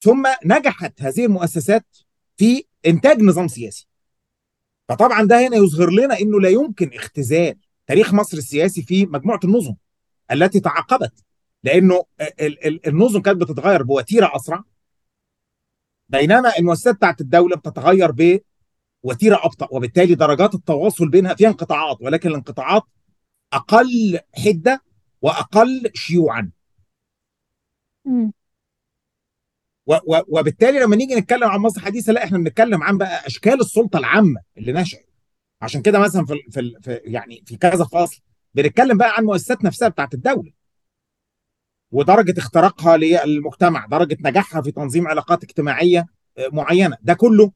ثم نجحت هذه المؤسسات في إنتاج نظام سياسي. فطبعا ده هنا يظهر لنا إنه لا يمكن اختزال تاريخ مصر السياسي في مجموعة النظم التي تعاقبت لأنه النظم كانت بتتغير بوتيرة أسرع بينما المؤسسات بتاعت الدولة بتتغير بوتيرة أبطأ وبالتالي درجات التواصل بينها فيها انقطاعات ولكن الانقطاعات أقل حدة وأقل شيوعا. وبالتالي لما نيجي نتكلم عن مصر الحديثه لا إحنا بنتكلم عن بقى أشكال السلطة العامة اللي نشأت. عشان كده مثلا في, في, في يعني في كذا فصل بنتكلم بقى عن المؤسسات نفسها بتاعت الدولة. ودرجة اختراقها للمجتمع درجة نجاحها في تنظيم علاقات اجتماعية معينة. ده كله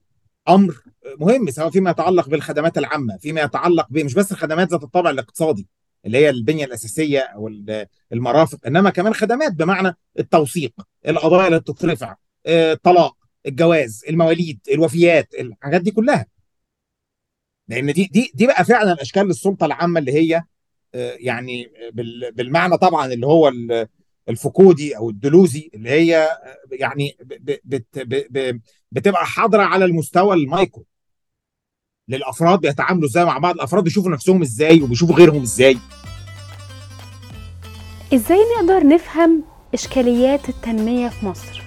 أمر مهم سواء فيما يتعلق بالخدمات العامة فيما يتعلق مش بس الخدمات ذات الطابع الاقتصادي اللي هي البنية الأساسية أو المرافق إنما كمان خدمات بمعنى التوثيق القضايا اللي بتترفع. الطلاق الجواز المواليد الوفيات الحاجات دي كلها. لأن دي دي دي بقى فعلا أشكال السلطة العامة اللي هي يعني بالمعنى طبعا اللي هو الفقودي أو الدلوزي اللي هي يعني بت بتبقى حاضرة على المستوى المايكرو. للأفراد بيتعاملوا إزاي مع بعض الأفراد بيشوفوا نفسهم إزاي وبيشوفوا غيرهم إزاي. إزاي نقدر نفهم إشكاليات التنمية في مصر؟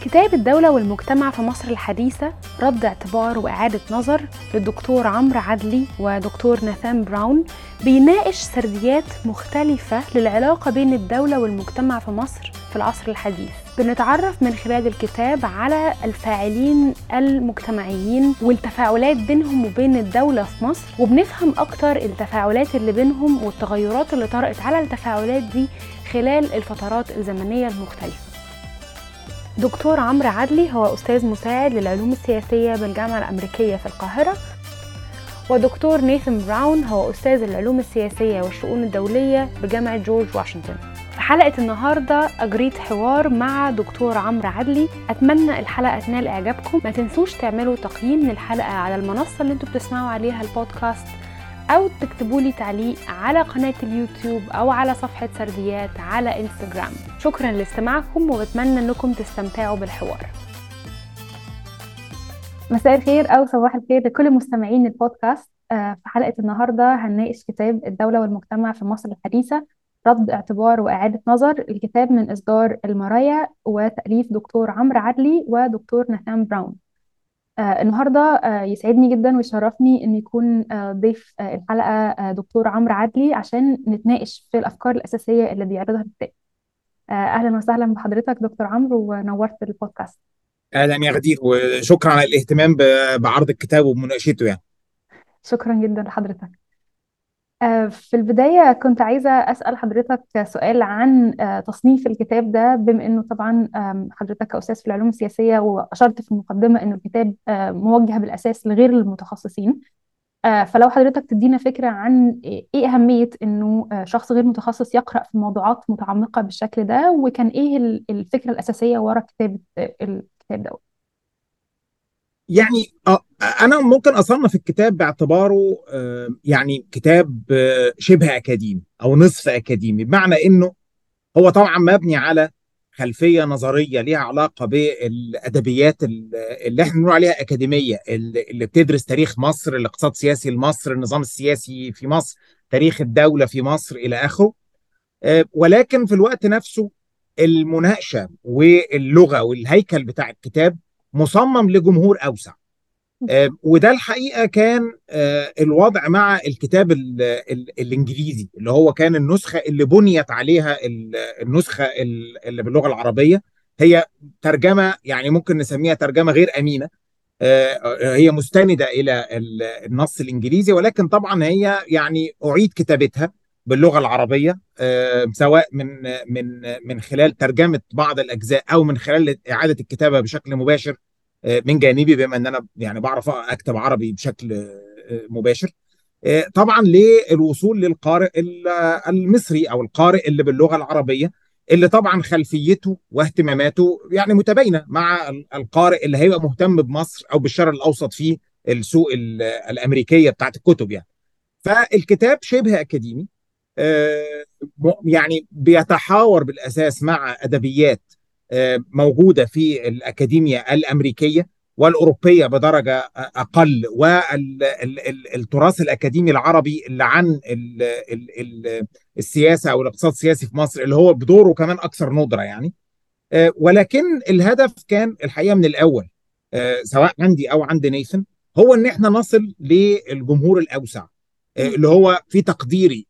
كتاب الدولة والمجتمع في مصر الحديثة رد اعتبار وإعادة نظر للدكتور عمرو عدلي ودكتور ناثان براون بيناقش سرديات مختلفة للعلاقة بين الدولة والمجتمع في مصر في العصر الحديث. بنتعرف من خلال الكتاب على الفاعلين المجتمعيين والتفاعلات بينهم وبين الدولة في مصر وبنفهم أكتر التفاعلات اللي بينهم والتغيرات اللي طرأت على التفاعلات دي خلال الفترات الزمنية المختلفة. دكتور عمرو عدلي هو أستاذ مساعد للعلوم السياسية بالجامعة الأمريكية في القاهرة. ودكتور نيثن براون هو أستاذ العلوم السياسية والشؤون الدولية بجامعة جورج واشنطن. في حلقة النهاردة أجريت حوار مع دكتور عمرو عدلي. أتمنى الحلقة تنال إعجابكم. ما تنسوش تعملوا تقييم للحلقة على المنصة اللي أنتوا بتسمعوا عليها البودكاست أو تكتبوا لي تعليق على قناة اليوتيوب أو على صفحة سرديات على إنستجرام. شكرا لاستماعكم وبتمنى أنكم تستمتعوا بالحوار. مساء الخير أو صباح الخير لكل مستمعين البودكاست. في حلقة النهاردة هنناقش كتاب الدولة والمجتمع في مصر الحديثة رد اعتبار وإعادة نظر. الكتاب من إصدار المرايا وتأليف دكتور عمرو عدلي ودكتور ناثان براون. آه النهارده آه يسعدني جدا ويشرفني إن يكون آه ضيف الحلقة دكتور عمرو عدلي عشان نتناقش في الأفكار الأساسية اللي بيعرضها الكتاب. أهلا وسهلا بحضرتك دكتور عمرو ونورت البودكاست. أهلا يا غدير وشكرا على الاهتمام بعرض الكتاب ومناقشته يعني. شكرا جدا لحضرتك. في البداية كنت عايزة أسأل حضرتك سؤال عن تصنيف الكتاب ده بما أنه طبعا حضرتك كأستاذ في العلوم السياسية وأشرت في المقدمة أنه الكتاب موجه بالأساس لغير المتخصصين فلو حضرتك تدينا فكرة عن إيه أهمية أنه شخص غير متخصص يقرأ في موضوعات متعمقة بالشكل ده وكان إيه الفكرة الأساسية وراء كتابة الكتاب ده يعني أنا ممكن أصنف الكتاب باعتباره يعني كتاب شبه أكاديمي أو نصف أكاديمي بمعنى إنه هو طبعا مبني على خلفية نظرية ليها علاقة بالأدبيات اللي إحنا بنقول عليها أكاديمية اللي بتدرس تاريخ مصر الاقتصاد السياسي لمصر النظام السياسي في مصر تاريخ الدولة في مصر إلى آخره. ولكن في الوقت نفسه المناقشة واللغة والهيكل بتاع الكتاب مصمم لجمهور أوسع. آه وده الحقيقة كان آه الوضع مع الكتاب ال ال الإنجليزي اللي هو كان النسخة اللي بنيت عليها النسخة اللي باللغة العربية. هي ترجمة يعني ممكن نسميها ترجمة غير آمينة آه هي مستندة إلى النص الإنجليزي ولكن طبعا هي يعني أعيد كتابتها باللغة العربية سواء من من من خلال ترجمة بعض الأجزاء أو من خلال إعادة الكتابة بشكل مباشر. من جانبي بما إن أنا يعني بعرف أكتب عربي بشكل مباشر. طبعا للوصول للقارئ المصري أو القارئ اللي باللغة العربية اللي طبعا خلفيته واهتماماته يعني متباينة مع القارئ اللي هيبقى مهتم بمصر أو بالشرق الأوسط في السوق الأمريكية بتاعت الكتب يعني. فالكتاب شبه أكاديمي يعني بيتحاور بالأساس مع أدبيات موجودة في الاكاديميا الأمريكية والأوروبية بدرجة أقل والتراث الأكاديمي العربي اللي عن السياسة أو الاقتصاد السياسي في مصر اللي هو بدوره كمان أكثر ندرة يعني. ولكن الهدف كان الحقيقة من الأول سواء عندي أو عند نيثن هو إن إحنا نصل للجمهور الأوسع اللي هو في تقديري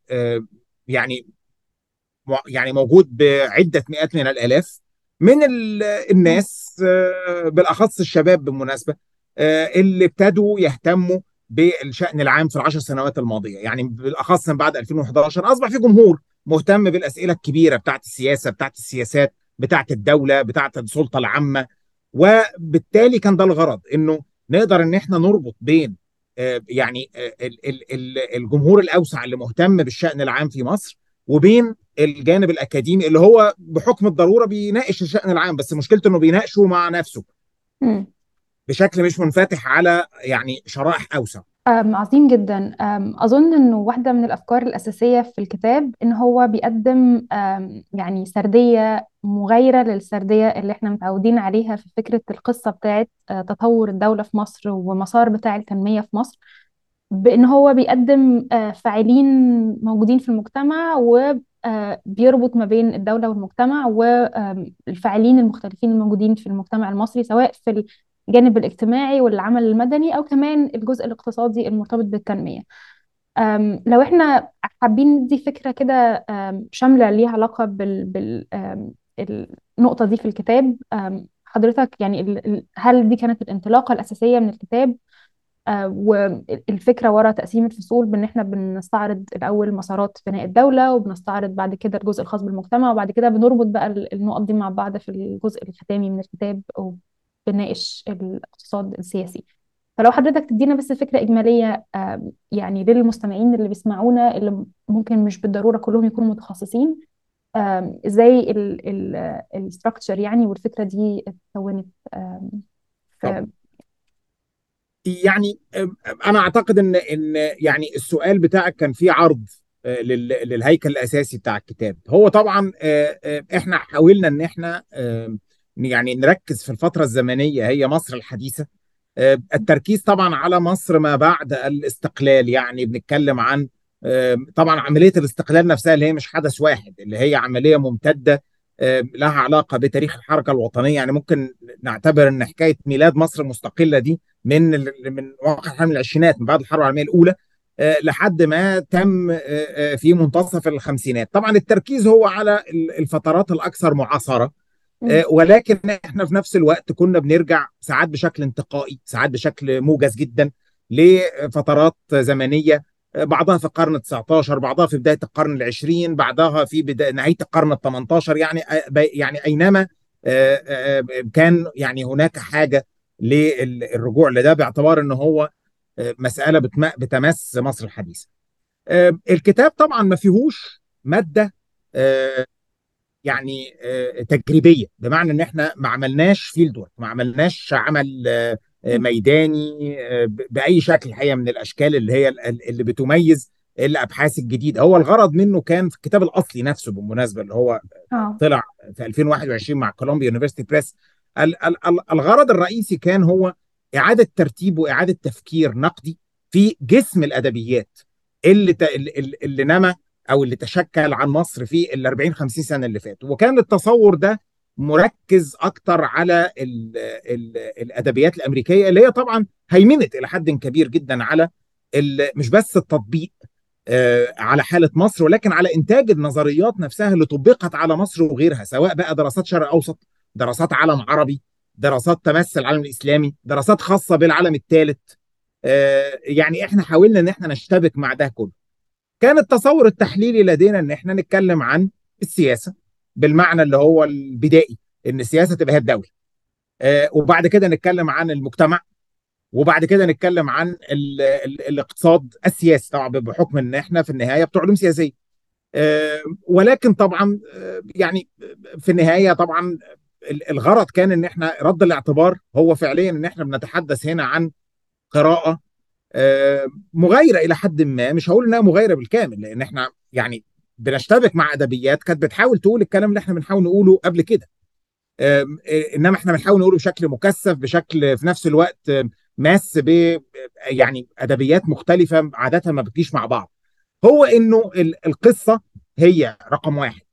يعني يعني موجود بعدة مئات من الآلاف من الناس بالأخص الشباب بالمناسبة اللي ابتدوا يهتموا بالشأن العام في العشر سنوات الماضية. يعني بالأخص من بعد 2011 أصبح في جمهور مهتم بالأسئلة الكبيرة بتاعت السياسة بتاعت السياسات بتاعت الدولة بتاعت السلطة العامة. وبالتالي كان ده الغرض إنه نقدر إن إحنا نربط بين يعني الجمهور الأوسع اللي مهتم بالشأن العام في مصر وبين الجانب الأكاديمي اللي هو بحكم الضرورة بيناقش الشأن العام بس مشكلته إنه بيناقشه مع نفسه. م. بشكل مش منفتح على يعني شرائح أوسع. عظيم جدا. أظن إنه واحدة من الأفكار الأساسية في الكتاب إن هو بيقدم يعني سردية مغايرة للسردية اللي إحنا متعودين عليها في فكرة القصة بتاعت تطور الدولة في مصر ومسار بتاع التنمية في مصر بإن هو بيقدم فاعلين موجودين في المجتمع وبيربط ما بين الدولة والمجتمع والفاعلين المختلفين الموجودين في المجتمع المصري سواء في الجانب الاجتماعي والعمل المدني أو كمان الجزء الاقتصادي المرتبط بالتنمية. لو إحنا حابين ندي فكرة كده شاملة ليها علاقة بال, بال النقطة دي في الكتاب حضرتك يعني هل دي كانت الانطلاقة الأساسية من الكتاب؟ والفكرة ورا تقسيم الفصول بإن إحنا بنستعرض الأول مسارات بناء الدولة وبنستعرض بعد كده الجزء الخاص بالمجتمع وبعد كده بنربط بقى النقط دي مع بعض في الجزء الختامي من الكتاب بنناقش الاقتصاد السياسي. فلو حضرتك تدينا بس فكرة إجمالية يعني للمستمعين اللي بيسمعونا اللي ممكن مش بالضرورة كلهم يكونوا متخصصين إزاي الستراكشر يعني والفكرة دي اتكونت في يعني أنا أعتقد إن إن يعني السؤال بتاعك كان فيه عرض للهيكل الأساسي بتاع الكتاب. هو طبعا إحنا حاولنا إن إحنا يعني نركز في الفترة الزمنية هي مصر الحديثة. التركيز طبعا على مصر ما بعد الاستقلال يعني بنتكلم عن طبعا عملية الاستقلال نفسها اللي هي مش حدث واحد اللي هي عملية ممتدة لها علاقة بتاريخ الحركة الوطنية. يعني ممكن نعتبر إن حكاية ميلاد مصر المستقلة دي من من واقع الحرب العشرينات من بعد الحرب العالمية الأولى لحد ما تم في منتصف الخمسينات. طبعا التركيز هو على الفترات الأكثر معاصرة ولكن إحنا في نفس الوقت كنا بنرجع ساعات بشكل انتقائي ساعات بشكل موجز جدا لفترات زمنية بعضها في القرن ال19 بعضها في بداية القرن العشرين بعضها في بداية نهاية القرن ال18 يعني يعني أينما كان يعني هناك حاجة للرجوع لده باعتبار إن هو مسألة بتمس مصر الحديثة. الكتاب طبعا ما فيهوش مادة يعني تجريبية بمعنى إن إحنا ما عملناش فيلد ورك ما عملناش عمل ميداني بأي شكل الحقيقة من الأشكال اللي هي اللي بتميز الأبحاث الجديدة هو الغرض منه كان في الكتاب الأصلي نفسه بالمناسبة اللي هو أوه. طلع في 2021 مع كولومبيا يونيفرسيتي بريس الغرض الرئيسي كان هو إعادة ترتيب وإعادة تفكير نقدي في جسم الأدبيات اللي اللي نما أو اللي تشكل عن مصر في ال 40 50 سنة اللي فاتوا. وكان التصور ده مركز أكتر على ال ال الأدبيات الأمريكية اللي هي طبعا هيمنت إلى حد كبير جدا على مش بس التطبيق آه على حالة مصر ولكن على إنتاج النظريات نفسها اللي طبقت على مصر وغيرها سواء بقى دراسات شرق أوسط دراسات عالم عربي دراسات تمس العالم الإسلامي دراسات خاصة بالعالم الثالث آه يعني إحنا حاولنا إن إحنا نشتبك مع ده كله. كان التصور التحليلي لدينا إن إحنا نتكلم عن السياسة بالمعنى اللي هو البدائي إن السياسة تبقى هي الدولة. آه وبعد كده نتكلم عن المجتمع وبعد كده نتكلم عن ال ال الاقتصاد السياسي طبعا بحكم إن إحنا في النهاية بتوع علوم سياسية. آه ولكن طبعا يعني في النهاية طبعا الغرض كان إن إحنا رد الاعتبار هو فعليا إن إحنا بنتحدث هنا عن قراءة مغايرة إلى حد ما. مش هقول إنها مغايرة بالكامل لأن إحنا يعني بنشتبك مع أدبيات كانت بتحاول تقول الكلام اللي إحنا بنحاول نقوله قبل كده. آه، إنما إحنا بنحاول نقوله بشكل مكثف بشكل في نفس الوقت ماس ب يعني أدبيات مختلفة عادة ما بتجيش مع بعض. هو إنه ال- القصة هي رقم واحد. آه،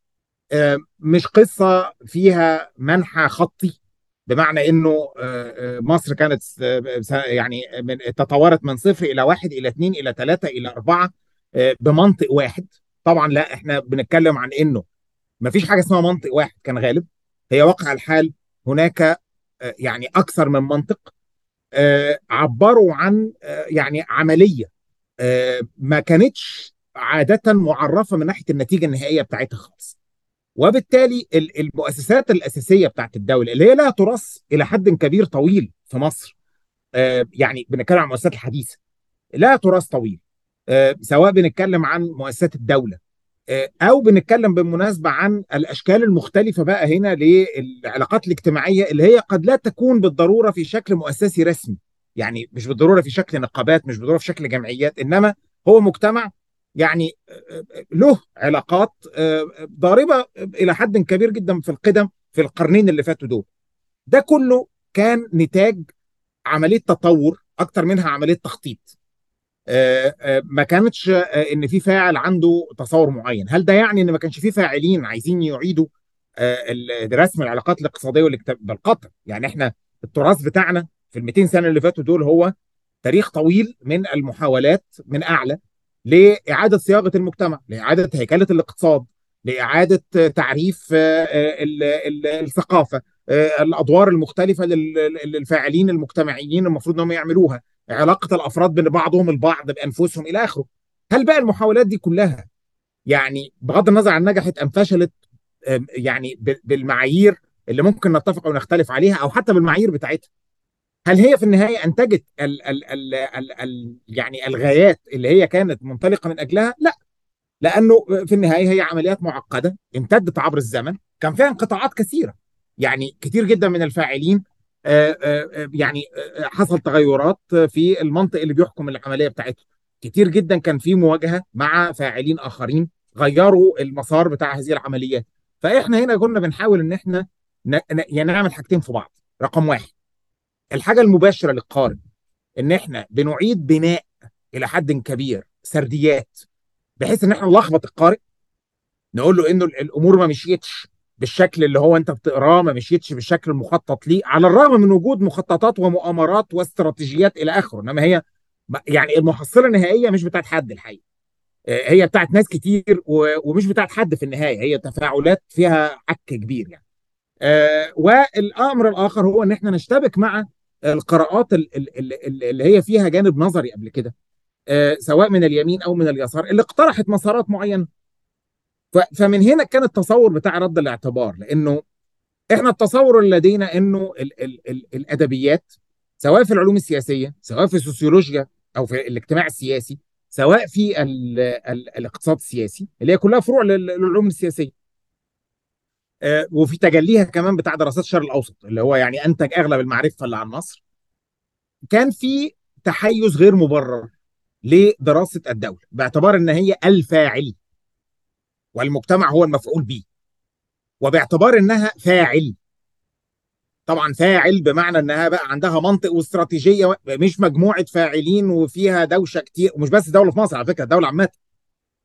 مش قصة فيها منحى خطي بمعنى إنه آه، آه، مصر كانت آه، يعني من تطورت من صفر إلى واحد إلى اثنين إلى ثلاثة إلى أربعة آه، بمنطق واحد. طبعا لا إحنا بنتكلم عن إنه ما فيش حاجة اسمها منطق واحد كان غالب. هي واقع الحال هناك آه، يعني أكثر من منطق آه، عبروا عن آه، يعني عملية آه، ما كانتش عادة معرفة من ناحية النتيجة النهائية بتاعتها خالص. وبالتالي ال- المؤسسات الأساسية بتاعت الدولة اللي هي لها تراث إلى حد كبير طويل في مصر آه، يعني بنتكلم عن المؤسسات الحديثة لها تراث طويل آه، سواء بنتكلم عن مؤسسات الدولة آه، أو بنتكلم بالمناسبة عن الأشكال المختلفة بقى هنا للعلاقات الاجتماعية اللي هي قد لا تكون بالضرورة في شكل مؤسسي رسمي يعني مش بالضرورة في شكل نقابات مش بالضرورة في شكل جمعيات إنما هو مجتمع يعني له علاقات ضاربة إلى حد كبير جدا في القدم في القرنين اللي فاتوا دول. ده كله كان نتاج عملية تطور أكتر منها عملية تخطيط. آه، آه، ما كانتش آه، إن في فاعل عنده تصور معين. هل ده يعني إن ما كانش في فاعلين عايزين يعيدوا رسم العلاقات الاقتصادية والاجتماعيه بالقطع يعني إحنا التراث بتاعنا في ال 200 سنة اللي فاتوا دول هو تاريخ طويل من المحاولات من أعلى لإعادة صياغة المجتمع لإعادة هيكلة الاقتصاد لإعادة تعريف آه، آه، ال- ال- الثقافة آه، الأدوار المختلفة لل- للفاعلين المجتمعيين المفروض إنهم يعملوها علاقة الأفراد بين بعضهم البعض بأنفسهم إلى آخره. هل بقى المحاولات دي كلها يعني بغض النظر عن نجحت أم فشلت يعني بالمعايير اللي ممكن نتفق أو نختلف عليها أو حتى بالمعايير بتاعتها؟ هل هي في النهاية أنتجت ال ال ال ال ال يعني الغايات اللي هي كانت منطلقة من أجلها؟ لا. لأنه في النهاية هي عمليات معقدة امتدت عبر الزمن كان فيها انقطاعات كثيرة. يعني كتير جدا من الفاعلين آه، آه، آه، يعني حصل تغيرات في المنطق اللي بيحكم العملية بتاعتهم. كتير جدا كان في مواجهة مع فاعلين آخرين غيروا المسار بتاع هذه العمليات. فإحنا هنا كنا بنحاول إن إحنا نعمل حاجتين في بعض. رقم واحد الحاجة المباشرة للقارئ إن إحنا بنعيد بناء إلى حد كبير سرديات بحيث إن إحنا نلخبط القارئ نقول له إنه ال- الأمور ما مشيتش بالشكل اللي هو أنت بتقراه ما مشيتش بالشكل المخطط ليه على الرغم من وجود مخططات ومؤامرات واستراتيجيات إلى آخره إنما هي يعني المحصلة النهائية مش بتاعت حد الحقيقة. آه، هي بتاعت ناس كتير ومش بتاعت حد في النهاية هي تفاعلات فيها عك كبير يعني. آه، والأمر الآخر هو إن إحنا نشتبك مع القراءات ال- ال- ال- ال- اللي هي فيها جانب نظري قبل كده آه، سواء من اليمين أو من اليسار اللي اقترحت مسارات معينة. فمن هنا كان التصور بتاع رد الاعتبار لأنه إحنا التصور اللي لدينا إنه ال ال ال الأدبيات سواء في العلوم السياسية سواء في السوسيولوجيا أو في الاجتماع السياسي سواء في ال ال الاقتصاد السياسي اللي هي كلها فروع لل- للعلوم السياسية. وفي تجليها كمان بتاع دراسات الشرق الأوسط اللي هو يعني أنتج أغلب المعرفة اللي عن مصر كان في تحيز غير مبرر لدراسة الدولة باعتبار إن هي الفاعل والمجتمع هو المفعول به وباعتبار إنها فاعل طبعا فاعل بمعنى إنها بقى عندها منطق واستراتيجية مش مجموعة فاعلين وفيها دوشة كتير ومش بس دولة في مصر على فكرة الدولة عامة.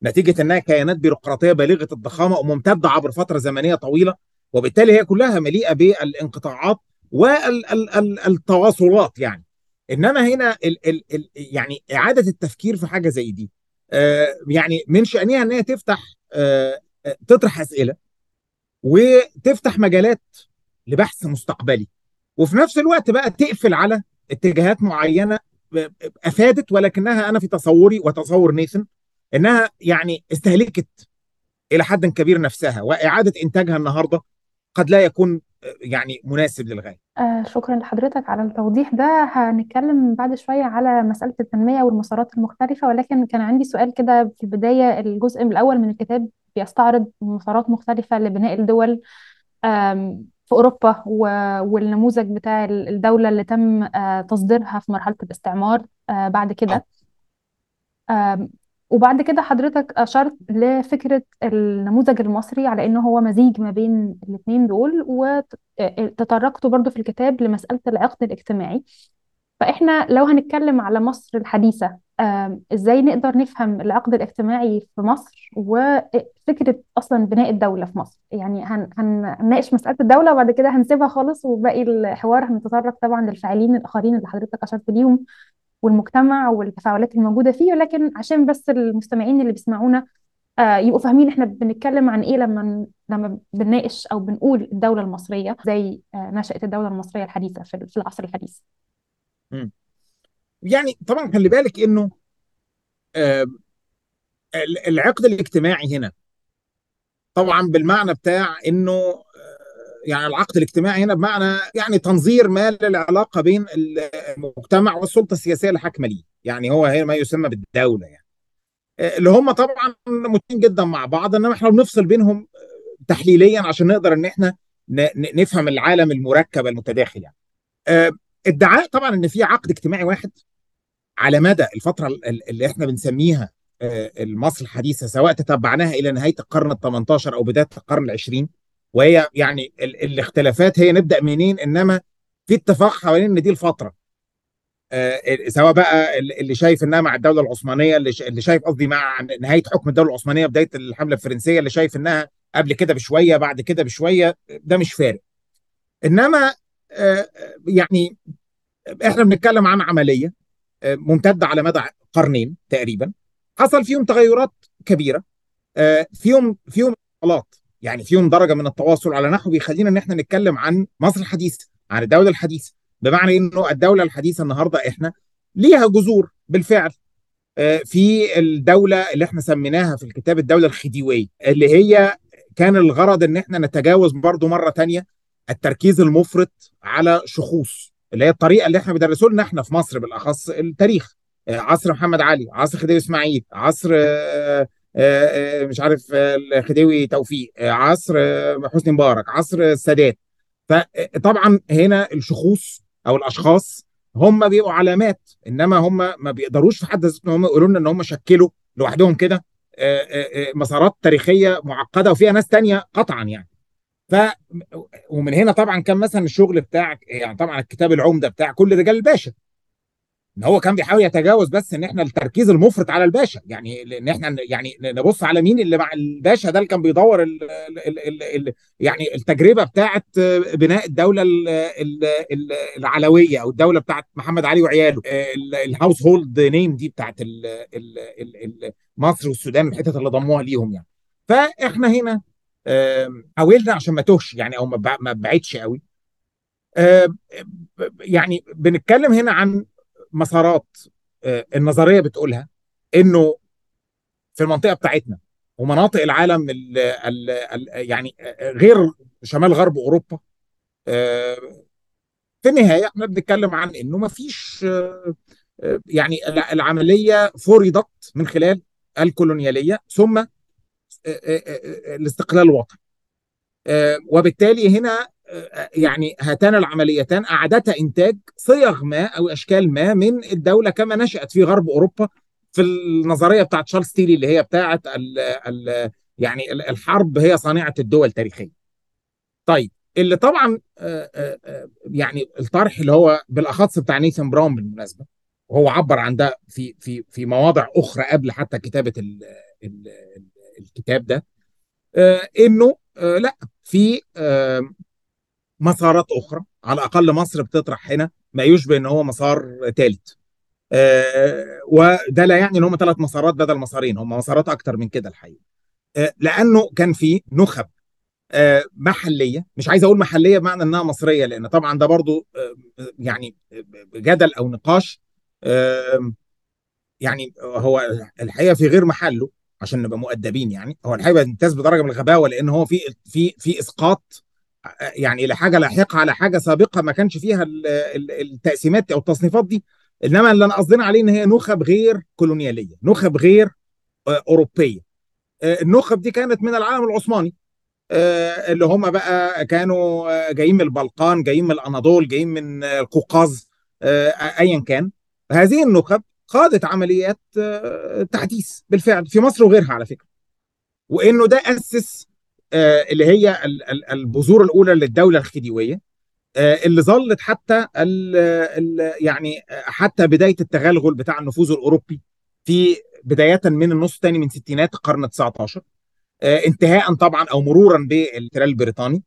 نتيجة إنها كيانات بيروقراطية بالغة الضخامة وممتدة عبر فترة زمنية طويلة وبالتالي هي كلها مليئة بالانقطاعات والتواصلات يعني. إنما هنا ال ال ال يعني إعادة التفكير في حاجة زي دي آه يعني من شأنها إن هي تفتح آه آه، تطرح أسئلة وتفتح مجالات لبحث مستقبلي وفي نفس الوقت بقى تقفل على اتجاهات معينة أفادت ولكنها أنا في تصوري وتصور نيثن إنها يعني استهلكت إلى حد كبير نفسها وإعادة إنتاجها النهارده قد لا يكون يعني مناسب للغاية. آه شكرا لحضرتك على التوضيح ده. هنتكلم بعد شوية على مسألة التنمية والمسارات المختلفة ولكن كان عندي سؤال كده في البداية. الجزء الأول من الكتاب بيستعرض مسارات مختلفة لبناء الدول في أوروبا و- والنموذج بتاع الدولة اللي تم آه، تصديرها في مرحلة الاستعمار آه، بعد كده. وبعد كده حضرتك أشرت لفكرة النموذج المصري على إنه هو مزيج ما بين الاتنين دول وتطرقتوا برضو في الكتاب لمسألة العقد الاجتماعي. فإحنا لو هنتكلم على مصر الحديثة إزاي نقدر نفهم العقد الاجتماعي في مصر وفكرة أصلا بناء الدولة في مصر؟ يعني هن هن- هنناقش مسألة الدولة وبعد كده هنسيبها خالص وباقي الحوار هنتطرق طبعا للفاعلين الآخرين اللي حضرتك أشرت ليهم. والمجتمع والتفاعلات الموجودة فيه ولكن عشان بس المستمعين اللي بيسمعونا آه، يبقوا فاهمين إحنا بنتكلم عن إيه لما لما بنناقش أو بنقول الدولة المصرية زي آه، نشأت الدولة المصرية الحديثة في العصر الحديث مم. يعني طبعا خلي بالك إنه آه، ال- العقد الاجتماعي هنا طبعا بالمعنى بتاع إنه يعني العقد الاجتماعي هنا بمعنى يعني تنظير ما للعلاقه بين المجتمع والسلطة السياسية اللي حاكمة ليه. يعني هو هنا ما يسمى بالدولة يعني. آه، اللي هم طبعا متين جدا مع بعض إنما إحنا بنفصل بينهم تحليليا عشان نقدر إن إحنا نفهم العالم المركب المتداخل يعني. آه، ادعاء طبعا إن في عقد اجتماعي واحد على مدى الفترة ال- اللي إحنا بنسميها آه، مصر الحديثة سواء تتبعناها إلى نهاية القرن ال 18 أو بداية القرن العشرين وهي يعني ال- الاختلافات هي نبدأ منين؟ إنما في اتفاق حوالين إن دي الفترة. آه، سواء بقى اللي شايف إنها مع الدولة العثمانية اللي اللي شايف قصدي مع نهاية حكم الدولة العثمانية بداية الحملة الفرنسية اللي شايف إنها قبل كده بشوية بعد كده بشوية ده مش فارق. إنما آه، يعني إحنا بنتكلم عن عملية آه، ممتدة على مدى قرنين تقريبا. حصل فيهم تغيرات كبيرة. آه، فيهم فيهم اتصالات يعني فيهم درجة من التواصل على نحو بيخلينا إن إحنا نتكلم عن مصر الحديثه عن الدولة الحديثه بمعنى إنه الدولة الحديثة النهارده إحنا ليها جذور بالفعل. آه، في الدولة اللي إحنا سميناها في الكتاب الدولة الخديوية اللي هي كان الغرض إن إحنا نتجاوز برضو مرة تانية التركيز المفرط على شخوص اللي هي الطريقة اللي إحنا بيدرسوا لنا إحنا في مصر بالأخص التاريخ. آه، عصر محمد علي عصر خديوي إسماعيل عصر آه، مش عارف آه، الخديوي توفيق آه، عصر آه، حسني مبارك عصر السادات. فطبعا هنا الشخوص أو الأشخاص هم بيبقوا علامات إنما هم ما بيقدروش في حد ذاتهم هم يقولوا لنا إن هم شكلوا لوحدهم كده آه، آه، آه، مسارات تاريخية معقدة وفيها ناس تانية قطعا يعني. ف ومن هنا طبعا كان مثلا الشغل بتاع يعني طبعا الكتاب العمدة بتاع كل رجال الباشا. ان هو كان بيحاول يتجاوز بس ان إحنا التركيز المفرط على الباشا يعني ان إحنا يعني نبص على مين اللي مع الباشا ده اللي كان بيدور ال ال ال ال يعني التجربه بتاعه بناء الدولة ال ال ال العلويه أو الدولة بتاعه محمد علي وعياله الهاوس هولد نيم دي بتاعه مصر والسودان الحتت اللي ضموها ليهم يعني فاحنا هنا حاولنا عشان ما توهش يعني أو ما بع- ما بعدش قوي يعني بنتكلم هنا عن مسارات آه، النظرية بتقولها إنه في المنطقة بتاعتنا ومناطق العالم ال ال ال يعني آه، غير شمال غرب أوروبا آه، في النهاية إحنا بنتكلم عن إنه ما فيش يعني الع- العملية فرضت من خلال الكولونيالية ثم الاستقلال الوطني وبالتالي هنا يعني هاتان العمليتان أعدتا إنتاج صيغ ما أو أشكال ما من الدولة كما نشأت في غرب أوروبا في النظرية بتاعت شارلز تيلي اللي هي ال يعني ال- الحرب هي صانعة الدول التاريخية. طيب اللي طبعا آه، آه، آه، يعني الطرح اللي هو بالأخص بتاع نيثان براون بالمناسبة وهو عبر عن ده في في في مواضع أخرى قبل حتى كتابة ال ال الكتاب ده إنه لا في مسارات أخرى. على الأقل مصر بتطرح هنا. ما يشبه إن هو مسار ثالث وده لا يعني إن هم ثلاث مسارات بدل مسارين. هم مسارات أكتر من كده الحقيقة. آه، لأنه كان في نخب آه، محلية. مش عايز أقول محلية بمعنى إنها مصرية لأن طبعا ده برضو آه، يعني جدل أو نقاش. آه، يعني هو الحقيقة في غير محله عشان نبقى مؤدبين يعني. هو الحقيقة بيمتاز بدرجة من الغباوة لأن هو في في في إسقاط يعني لحاجه لاحقة على حاجة سابقة ما كانش فيها ال- ال- التقسيمات أو التصنيفات دي. إنما اللي أنا قصدنا عليه إن هي نخب غير كولونيالية نخب غير آه، أوروبية. آه، النخب دي كانت من العالم العثماني. آه، اللي هم بقى كانوا جايين من البلقان جايين من الأناضول جايين من القوقاز ايا كان. هذه النخب خاضت عمليات تحديث بالفعل في مصر وغيرها على فكرة. وإنه ده أسس اللي هي ال- ال- البذور الأولى للدولة الخديوية. آه، اللي ظلت حتى ال يعني آه، حتى بداية التغلغل بتاع النفوذ الأوروبي في بداية من النص الثاني من ستينات القرن ال 19 آه، انتهاء طبعا أو مرورا بالاحتلال البريطاني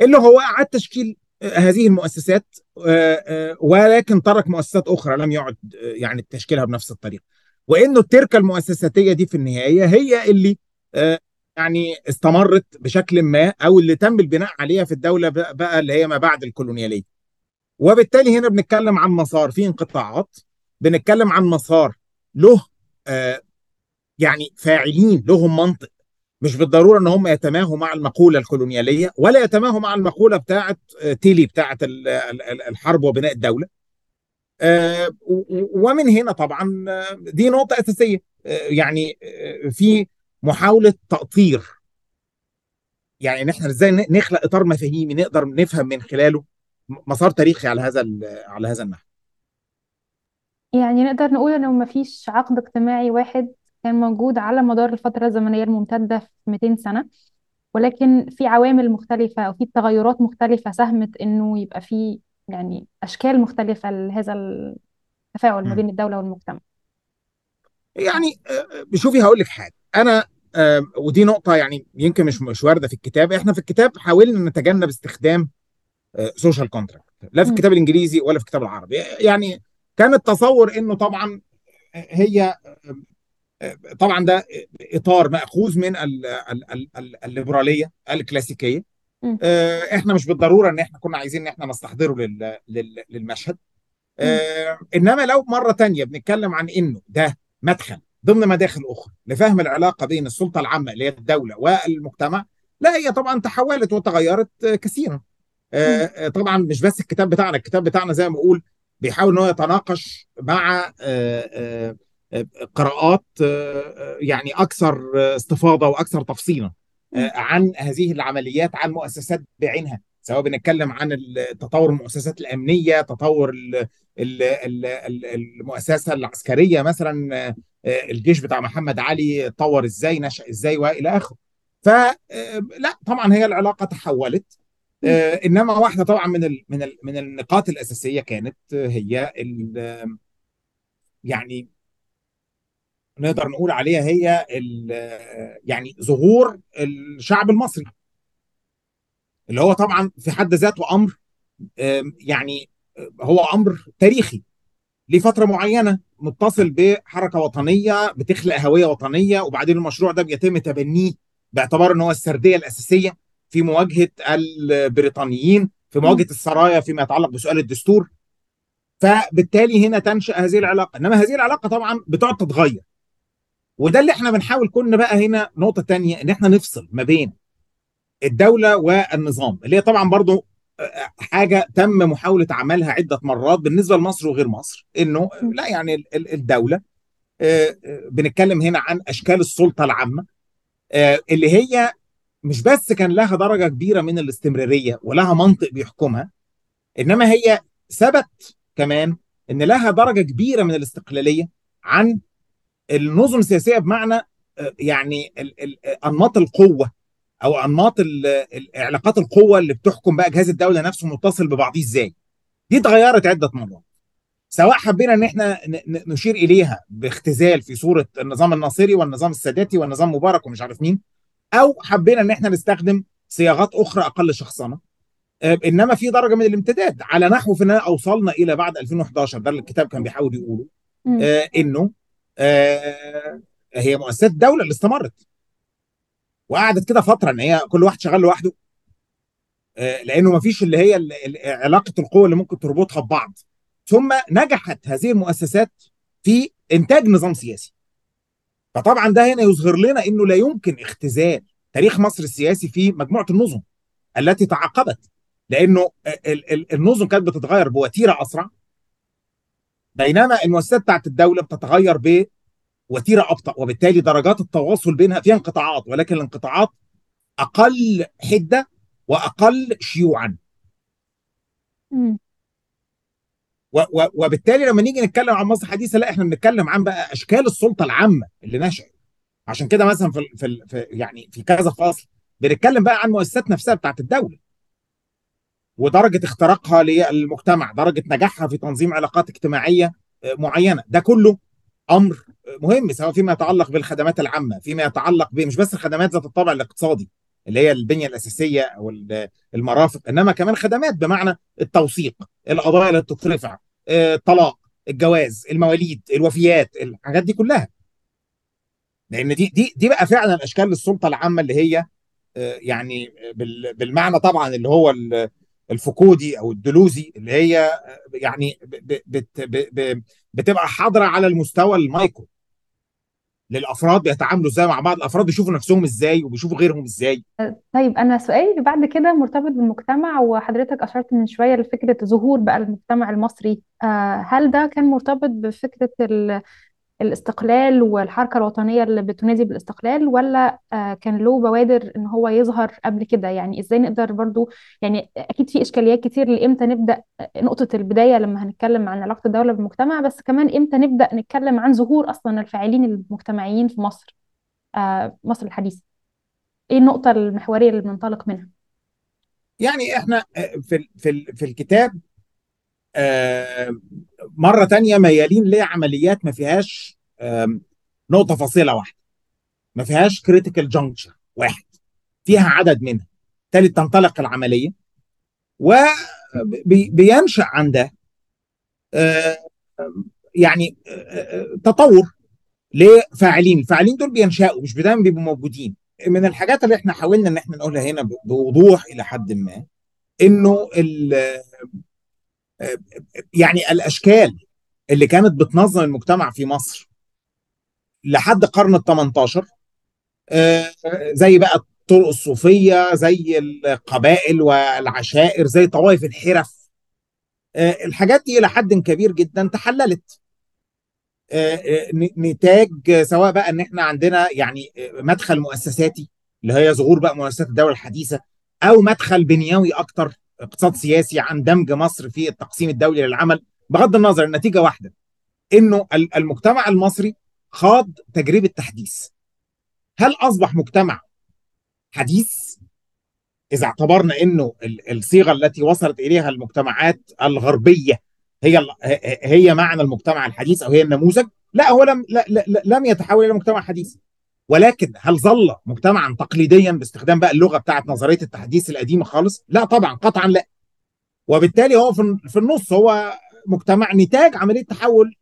اللي هو أعاد تشكيل آه، هذه المؤسسات آه، آه، ولكن ترك مؤسسات أخرى لم يعد آه، يعني تشكيلها بنفس الطريقة. وإنه التركه المؤسساتية دي في النهاية هي اللي آه، يعني استمرت بشكل ما أو اللي تم البناء عليها في الدولة بقى اللي هي ما بعد الكولونيالية. وبالتالي هنا بنتكلم عن مسار فيه انقطاعات بنتكلم عن مسار له آه، يعني فاعلين لهم منطق. مش بالضرورة إن هم يتماهوا مع المقولة الكولونيالية ولا يتماهوا مع المقولة بتاعه آه، تيلي بتاعه ال- ال- ال- الحرب وبناء الدولة. آه، ومن هنا طبعا آه، دي نقطة أساسية. يعني في محاولة تاطير يعني إن إحنا إزاي نخلق إطار مفاهيمي نقدر نفهم من خلاله مسار تاريخي على هذا على هذا النحو. يعني نقدر نقول إنه مفيش عقد اجتماعي واحد كان موجود على مدار الفترة الزمنية الممتدة في 200 سنة ولكن في عوامل مختلفة أو في تغيرات مختلفة ساهمت إنه يبقى في يعني أشكال مختلفة لهذا التفاعل ما. بين الدولة والمجتمع. يعني شوفي هقول لك حاجة. أنا آه، ودي نقطة يعني يمكن مش مش واردة في الكتاب إحنا في الكتاب حاولنا نتجنب استخدام social contract لا في. الكتاب الإنجليزي ولا في الكتاب العربي يعني كان التصور إنه طبعا هي طبعا ده إطار مأخوذ من ال- ال- ال- ال- الليبرالية الكلاسيكية. آه، إحنا مش بالضرورة إن إحنا كنا عايزين إن إحنا نستحضره لل- لل- للمشهد. آه، إنما لو مرة تانية بنتكلم عن إنه ده مدخل ضمن مداخل أخرى لفهم العلاقة بين السلطة العامة اللي هي الدولة والمجتمع لا هي طبعا تحولت وتغيرت آه، كثيرا آه،. آه، طبعا مش بس الكتاب بتاعنا الكتاب بتاعنا زي ما بقول بيحاول إن هو يتناقش مع قراءات يعني أكثر استفاضة وأكثر تفصيلا. عن هذه العمليات عن مؤسسات بعينها سواء بنتكلم عن تطور المؤسسات الأمنية تطور ال- ال- ال- ال- المؤسسة العسكرية مثلا الجيش بتاع محمد علي اتطور إزاي نشأ إزاي وإلى آخره. فلا طبعا هي العلاقة تحولت. آه، إنما واحدة طبعا من ال من ال من النقاط الأساسية كانت آه، هي يعني نقدر نقول عليها هي يعني ظهور الشعب المصري. اللي هو طبعا في حد ذاته أمر يعني آه، هو أمر تاريخي. لفترة معينة متصل بحركة وطنية بتخلق هوية وطنية وبعدين المشروع ده بيتم تبنيه باعتبار إن هو السردية الأساسية في مواجهة البريطانيين في. مواجهة السرايا فيما يتعلق بسؤال الدستور. فبالتالي هنا تنشأ هذه العلاقة. إنما هذه العلاقة طبعا بتقعد تتغير. وده اللي إحنا بنحاول كنا بقى هنا نقطة تانية إن إحنا نفصل ما بين الدولة والنظام اللي هي طبعا برضو حاجة تم محاولة عملها عدة مرات بالنسبة لمصر وغير مصر إنه. لا يعني ال- ال- الدولة آه، بنتكلم هنا عن أشكال السلطة العامة آه، اللي هي مش بس كان لها درجة كبيرة من الاستمرارية ولها منطق بيحكمها إنما هي ثبت كمان إن لها درجة كبيرة من الاستقلالية عن النظم السياسية بمعنى آه، يعني أنماط القوة أو أنماط علاقات القوة اللي بتحكم بقى جهاز الدولة نفسه متصل ببعضيه إزاي. دي اتغيرت عدة مرات. سواء حبينا إن إحنا نشير إليها باختزال في صورة النظام الناصري والنظام الساداتي والنظام مبارك ومش عارف مين أو حبينا إن إحنا نستخدم صياغات أخرى أقل شخصنة. آه، إنما في درجة من الامتداد. على نحو في أوصلنا إلى بعد 2011 ده اللي الكتاب كان بيحاول يقوله. آه، إنه آه، هي مؤسسات الدولة اللي استمرت. وقعدت كده فترة إن هي كل واحد شغال لوحده. آه، لأنه ما فيش اللي هي علاقة القوة اللي ممكن تربطها ببعض. ثم نجحت هذه المؤسسات في إنتاج نظام سياسي. فطبعا ده هنا يظهر لنا إنه لا يمكن اختزال تاريخ مصر السياسي في مجموعة النظم التي تعاقبت لأنه ال- النظم كانت بتتغير بوتيرة أسرع. بينما المؤسسات بتاعت الدولة بتتغير بوتيره أبطأ وبالتالي درجات التواصل بينها فيها انقطاعات ولكن الانقطاعات أقل حدة وأقل شيوعا. وبالتالي لما نيجي نتكلم عن مصر الحديثه لا إحنا بنتكلم عن بقى أشكال السلطة العامة اللي نشأت. عشان كده مثلا في في, في يعني في كذا فصل بنتكلم بقى عن المؤسسات نفسها بتاعت الدولة. ودرجة اختراقها للمجتمع درجة نجاحها في تنظيم علاقات اجتماعية معينة. ده كله أمر مهم سواء فيما يتعلق بالخدمات العامة فيما يتعلق مش بس الخدمات ذات الطابع الاقتصادي اللي هي البنية الأساسية أو المرافق إنما كمان خدمات بمعنى التوثيق القضايا اللي بتترفع الطلاق الجواز المواليد الوفيات الحاجات دي كلها. لأن دي دي دي بقى فعلا اشكال السلطه العامة اللي هي يعني بالمعنى طبعا اللي هو الفقودي أو الدلوزي اللي هي يعني بتبقى حاضرة على المستوى المايكرو للأفراد بيتعاملوا إزاي مع بعض الأفراد بيشوفوا نفسهم إزاي وبيشوفوا غيرهم إزاي. طيب أنا سؤالي بعد كده مرتبط بالمجتمع وحضرتك أشرت من شوية لفكرة ظهور بقى المجتمع المصري. هل ده كان مرتبط بفكرة الاستقلال والحركة الوطنية اللي بتنادي بالاستقلال ولا كان له بوادر إن هو يظهر قبل كده؟ يعني إزاي نقدر برضو يعني أكيد في إشكاليات كتير لإمتى نبدأ نقطة البداية لما هنتكلم عن علاقة الدولة بالمجتمع بس كمان إمتى نبدأ نتكلم عن ظهور أصلا الفاعلين المجتمعيين في مصر مصر الحديثة؟ إيه النقطة المحورية اللي بننطلق منها؟ يعني إحنا في في في الكتاب مرة تانية ميالين لعمليات ما فيهاش نقطة فاصلة واحدة. ما فيهاش كريتيكال جانكشر واحد. فيها عدد منها. بالتالي تنطلق العملية. وبينشأ عن ده يعني تطور لفاعلين. الفاعلين دول بينشأوا مش دايما بيبقوا موجودين. من الحاجات اللي إحنا حاولنا إن إحنا نقولها هنا بوضوح إلى حد ما إنه يعني الأشكال اللي كانت بتنظم المجتمع في مصر لحد القرن ال 18 زي بقى الطرق الصوفية زي القبائل والعشائر زي طوائف الحرف الحاجات دي إلى حد كبير جدا تحللت. نتاج سواء بقى إن إحنا عندنا يعني مدخل مؤسساتي اللي هي ظهور بقى مؤسسات الدولة الحديثة أو مدخل بنيوي أكتر. اقتصاد سياسي عن دمج مصر في التقسيم الدولي للعمل بغض النظر النتيجه واحدة إنه المجتمع المصري خاض تجربة تحديث. هل أصبح مجتمع حديث؟ إذا اعتبرنا إنه الصيغة التي وصلت إليها المجتمعات الغربية هي هي معنى المجتمع الحديث أو هي النموذج؟ لا هو لم لا لم يتحول إلى مجتمع حديث. ولكن هل ظل مجتمعا تقليديا باستخدام بقى اللغة بتاعت نظرية التحديث القديمة خالص؟ لا طبعا قطعا لا. وبالتالي هو في النص هو مجتمع نتاج عملية تحول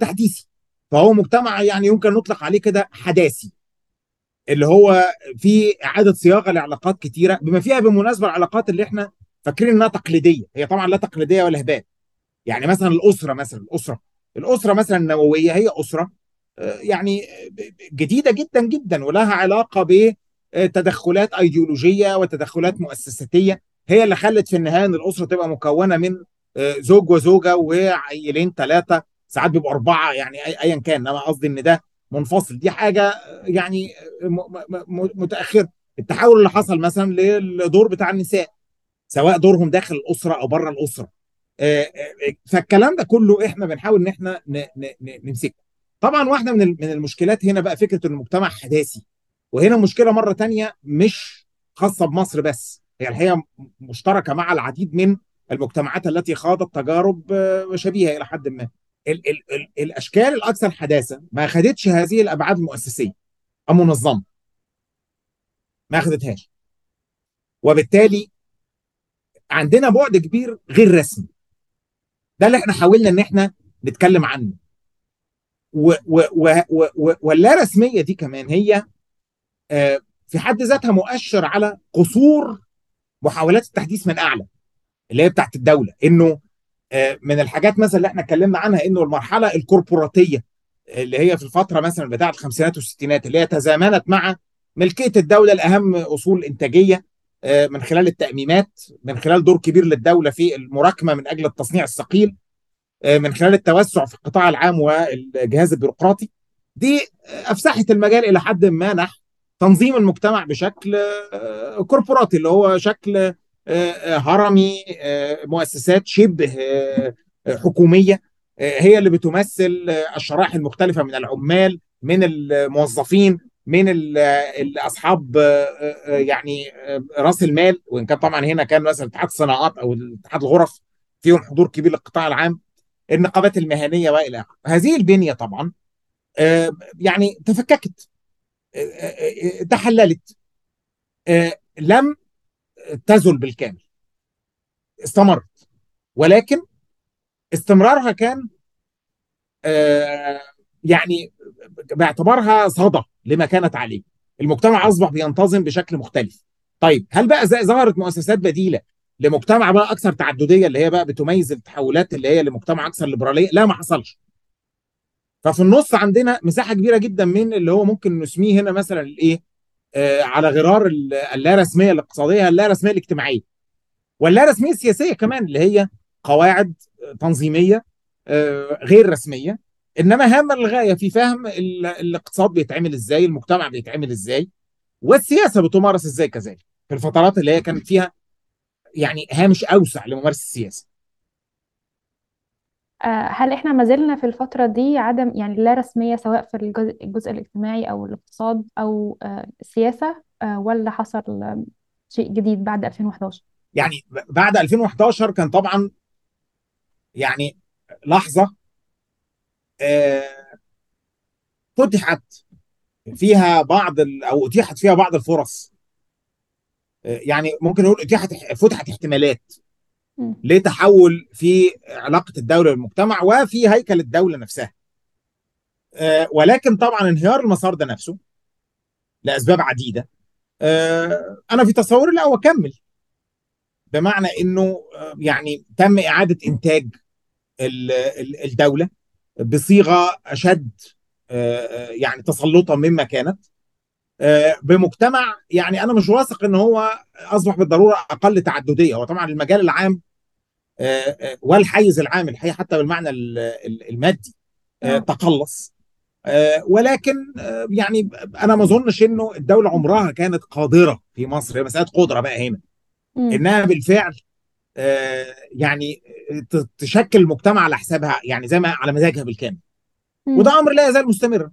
تحديثي. فهو مجتمع يعني يمكن نطلق عليه كده حداثي. اللي هو في إعادة صياغة لعلاقات كتيرة بما فيها بالمناسبه العلاقات اللي إحنا فاكرين إنها تقليدية، هي طبعا لا تقليدية ولا هباء. يعني مثلا الأسرة مثلا الأسرة الأسرة مثلا النووية هي أسرة يعني جديدة جدا جدا ولها علاقة بتدخلات أيديولوجية وتدخلات مؤسساتية. هي اللي خلت في النهاية أن الأسرة تبقى مكونة من زوج وزوجة وعيلين ثلاثة ساعات بيبقوا أربعة يعني أيا كان. أنا قصدي إن ده منفصل. دي حاجة يعني متأخرة. التحول اللي حصل مثلا للدور بتاع النساء سواء دورهم داخل الأسرة أو بره الأسرة. فالكلام ده كله إحنا بنحاول إن إحنا نمسكه. طبعا واحدة من من المشكلات هنا بقى فكرة إن المجتمع حداثي. وهنا مشكلة مرة تانية مش خاصة بمصر بس هي الحقيقة مشتركة مع العديد من المجتمعات التي خاضت تجارب شبيهة إلى حد ما. ال ال ال الأشكال الأكثر حداثة ما خدتش هذه الأبعاد المؤسسية المنظمه ما خدتهاش وبالتالي عندنا بعد كبير غير رسمي. ده اللي إحنا حاولنا إن إحنا نتكلم عنه. واللا رسمية دي كمان هي في حد ذاتها مؤشر على قصور محاولات التحديث من أعلى اللي هي بتاعت الدولة إنه من الحاجات مثلا اللي إحنا اتكلمنا عنها إنه المرحلة الكوربوراتية اللي هي في الفترة مثلا بتاعه الخمسينات والستينات اللي هي تزامنت مع ملكية الدولة لاهم أصول الانتاجيه من خلال التأميمات من خلال دور كبير للدولة في المراكمة من أجل التصنيع الثقيل. من خلال التوسع في القطاع العام والجهاز البيروقراطي. دي أفسحت المجال إلى حد ما نحو تنظيم المجتمع بشكل كوربوراتي اللي هو شكل هرمي مؤسسات شبه حكومية هي اللي بتمثل الشرائح المختلفة من العمال من الموظفين من اصحاب يعني رأس المال وإن كان طبعا هنا كان مثلا اتحاد الصناعات أو اتحاد الغرف فيهم حضور كبير للقطاع العام. النقابات المهنية وإلى آخره. هذه البنية طبعا يعني تفككت تحللت لم تزل بالكامل. استمرت. ولكن استمرارها كان يعني باعتبارها صدى لما كانت عليه. المجتمع أصبح بينتظم بشكل مختلف. طيب هل بقى ظهرت مؤسسات بديلة لمجتمع بقى أكثر تعددية اللي هي بقى بتميز التحولات اللي هي لمجتمع أكثر ليبرالية لا ما حصلش. ففي النص عندنا مساحة كبيرة جدا من اللي هو ممكن نسميه هنا مثلا الإيه؟ آه على غرار اللا رسمية الاقتصادية اللا رسمية الاجتماعية. واللا رسمية السياسية كمان اللي هي قواعد تنظيمية آه غير رسمية. إنما هامه للغايه في فهم الاقتصاد بيتعمل إزاي المجتمع بيتعمل إزاي والسياسة بتمارس إزاي كذلك. في الفترات اللي هي كانت فيها يعني هامش أوسع لممارسة السياسة. هل إحنا ما زلنا في الفترة دي عدم يعني لا رسمية سواء في الجزء, الجزء الاجتماعي أو الاقتصاد أو السياسة ولا حصل شيء جديد بعد 2011 يعني بعد 2011 كان طبعا يعني لحظة فتحت فيها بعض أو أتيحت فيها بعض الفرص. يعني ممكن نقول اتيحت فتحت احتمالات. لتحول في علاقة الدولة بالمجتمع وفي هيكل الدولة نفسها. ولكن طبعا انهيار المسار ده نفسه لأسباب عديدة. أنا في تصوري لا واكمل بمعنى إنه يعني تم إعادة إنتاج الدولة بصيغة أشد يعني تسلطا مما كانت. بمجتمع يعني أنا مش واثق إن هو أصبح بالضرورة أقل تعددية. هو طبعا المجال العام والحيز العام الحقيقة حتى بالمعنى المادي تقلص. ولكن يعني أنا ما أظنش إنه الدولة عمرها كانت قادرة في مصر هي مساله قدرة بقى هنا. إنها بالفعل يعني تشكل المجتمع على حسابها يعني زي ما على مزاجها بالكامل. وده أمر لا يزال مستمرا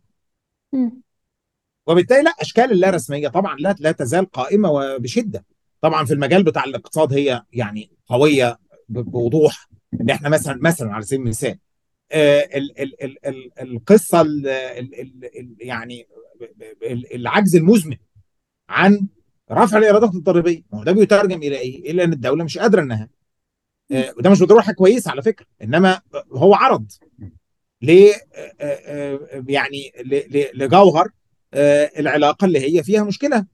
وبالتالي لا أشكال اللا رسمية طبعا لا لا تزال قائمة وبشدة طبعا في المجال بتاع الاقتصاد هي يعني قوية بوضوح إن إحنا مثلا مثلا على سبيل المثال ال ال ال ال القصة ال ال ال يعني العجز المزمن عن رفع الإيرادات الضريبيه ما هو ده بيترجم إلى إيه؟ إلى إن الدولة مش قادرة إنها وده مش بالضروره حاجة كويسة على فكرة إنما هو عرض ل يعني لجوهر العلاقة اللي هي فيها مشكلة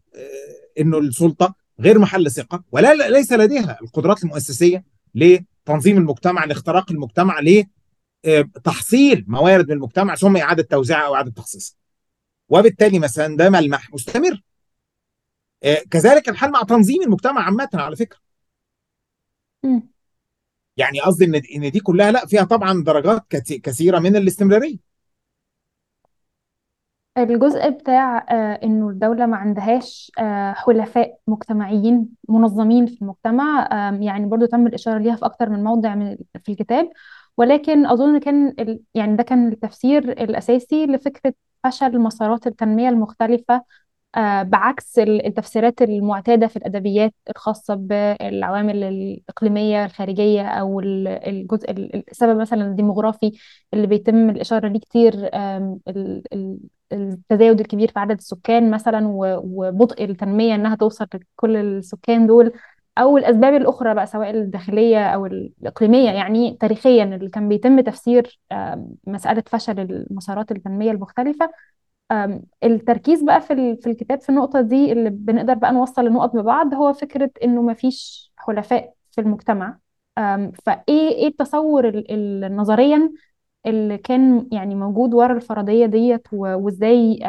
إنه السلطة غير محل ثقة ولا ليس لديها القدرات المؤسسية لتنظيم المجتمع لاختراق المجتمع لتحصيل موارد من المجتمع ثم إعادة توزيعها أو إعادة تخصيصها وبالتالي مثلا ده ملمح مستمر. كذلك الحال مع تنظيم المجتمع عامة على فكرة. يعني قصدي إن إن دي كلها لا فيها طبعا درجات كثيرة من الاستمرارية. الجزء بتاع آه إنه الدولة ما عندهاش آه حلفاء مجتمعيين منظمين في المجتمع يعني برضو تم الإشارة ليها في أكتر من موضع من في الكتاب. ولكن أظن كان يعني ده كان التفسير الأساسي لفكرة فشل مسارات التنمية المختلفة بعكس التفسيرات المعتادة في الأدبيات الخاصة بالعوامل الإقليمية الخارجية أو الجزء السبب مثلا الديموغرافي اللي بيتم الإشارة ليه كتير التزايد الكبير في عدد السكان مثلا وبطء التنمية إنها توصل لكل السكان دول أو الأسباب الأخرى بقى سواء الداخلية أو الإقليمية. يعني تاريخيا اللي كان بيتم تفسير مسألة فشل المسارات التنمية المختلفة التركيز بقى في في الكتاب في النقطة دي اللي بنقدر بقى نوصل النقط ببعض هو فكرة إنه مفيش حلفاء في المجتمع. فإيه إيه التصور نظريا اللي كان يعني موجود ورا الفرضية ديت وإزاي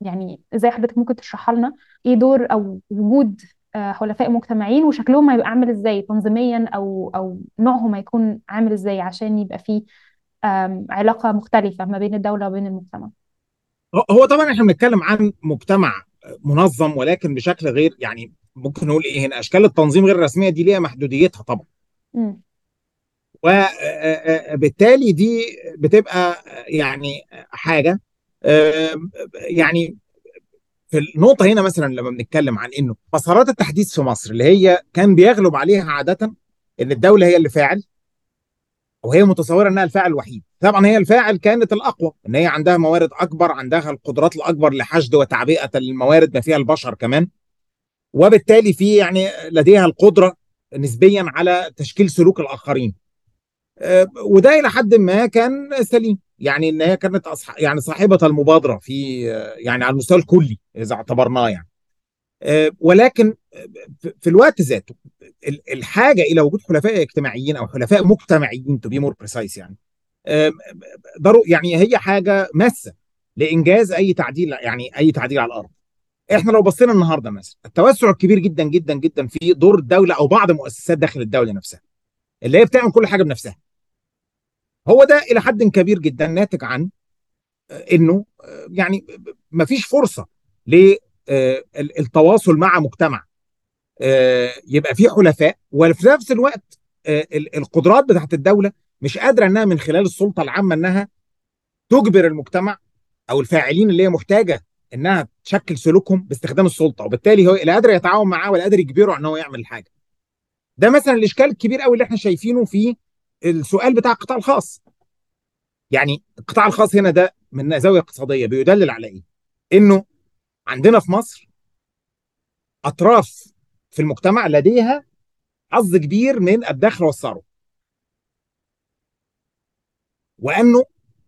يعني إزاي حضرتك ممكن تشرحها لنا؟ إيه دور أو وجود حلفاء مجتمعين وشكلهم هيبقى عامل إزاي؟ تنظيميا أو أو نوعهم هيكون عامل إزاي عشان يبقى فيه علاقة مختلفة ما بين الدولة وبين المجتمع؟ هو طبعا إحنا بنتكلم عن مجتمع منظم ولكن بشكل غير يعني ممكن نقول إيه هنا أشكال التنظيم غير الرسميه دي ليها محدوديتها طبعا مم. وبالتالي دي بتبقى يعني حاجة يعني في النقطة هنا مثلا لما بنتكلم عن إنه مسارات التحديث في مصر اللي هي كان بيغلب عليها عاده إن الدولة هي اللي فاعل وهي متصورة إنها الفاعل الوحيد. طبعا هي الفاعل كانت الأقوى إن هي عندها موارد أكبر عندها القدرات الأكبر لحشد وتعبئة الموارد ما فيها البشر كمان. وبالتالي في يعني لديها القدرة نسبيا على تشكيل سلوك الآخرين. آه، وده إلى حد ما كان سليم. يعني إن هي كانت أصح... يعني صاحبة المبادرة في آه، يعني على المستوى الكلي إذا اعتبرناه يعني. ولكن في- في الوقت ذاته ال- الحاجة إلى وجود حلفاء اجتماعيين أو حلفاء مجتمعيين to be more precise يعني يعني هي حاجة ماسة لإنجاز أي تعديل يعني أي تعديل على الأرض. إحنا لو بصينا النهارده مثلا التوسع الكبير جدا جدا جدا في دور الدولة أو بعض المؤسسات داخل الدولة نفسها اللي هي بتعمل كل حاجة بنفسها. هو ده إلى حد كبير جدا ناتج عن آه، إنه آه، يعني ما فيش فرصة للتواصل مع مجتمع آه، يبقى فيه حلفاء وفي نفس الوقت آه، ال- القدرات بتاعت الدولة مش قادرة إنها من خلال السلطة العامة إنها تجبر المجتمع أو الفاعلين اللي هي محتاجة إنها تشكل سلوكهم باستخدام السلطة وبالتالي هو لا قادر يتعاون معاه ولا قادر يجبره إن هو يعمل حاجة. ده مثلا الإشكال الكبير قوي اللي إحنا شايفينه في السؤال بتاع القطاع الخاص. يعني القطاع الخاص هنا ده من زاوية اقتصادية بيدلل على إيه؟ إنه عندنا في مصر أطراف في المجتمع لديها حظ كبير من الدخل والثروة. وأنه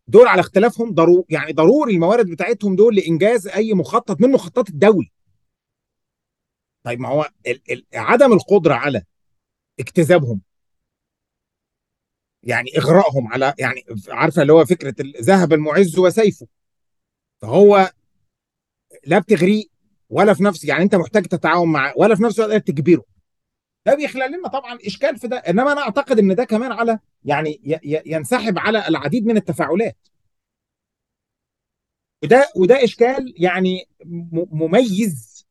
دول على اختلافهم ضروري يعني ضروري الموارد بتاعتهم دول لإنجاز أي مخطط من مخططات الدولة. طيب ما هو ال ال عدم القدرة على اكتسابهم يعني إغرائهم على يعني عارفة اللي هو فكرة ذهب المعز وسيفه. فهو لا بتغريه ولا في نفس يعني انت محتاج تتعاون معاه ولا في نفس الوقت تجبره. ده بيخلق لنا طبعا إشكال في ده. إنما أنا أعتقد إن ده كمان على يعني ينسحب على العديد من التفاعلات. وده وده إشكال يعني مميز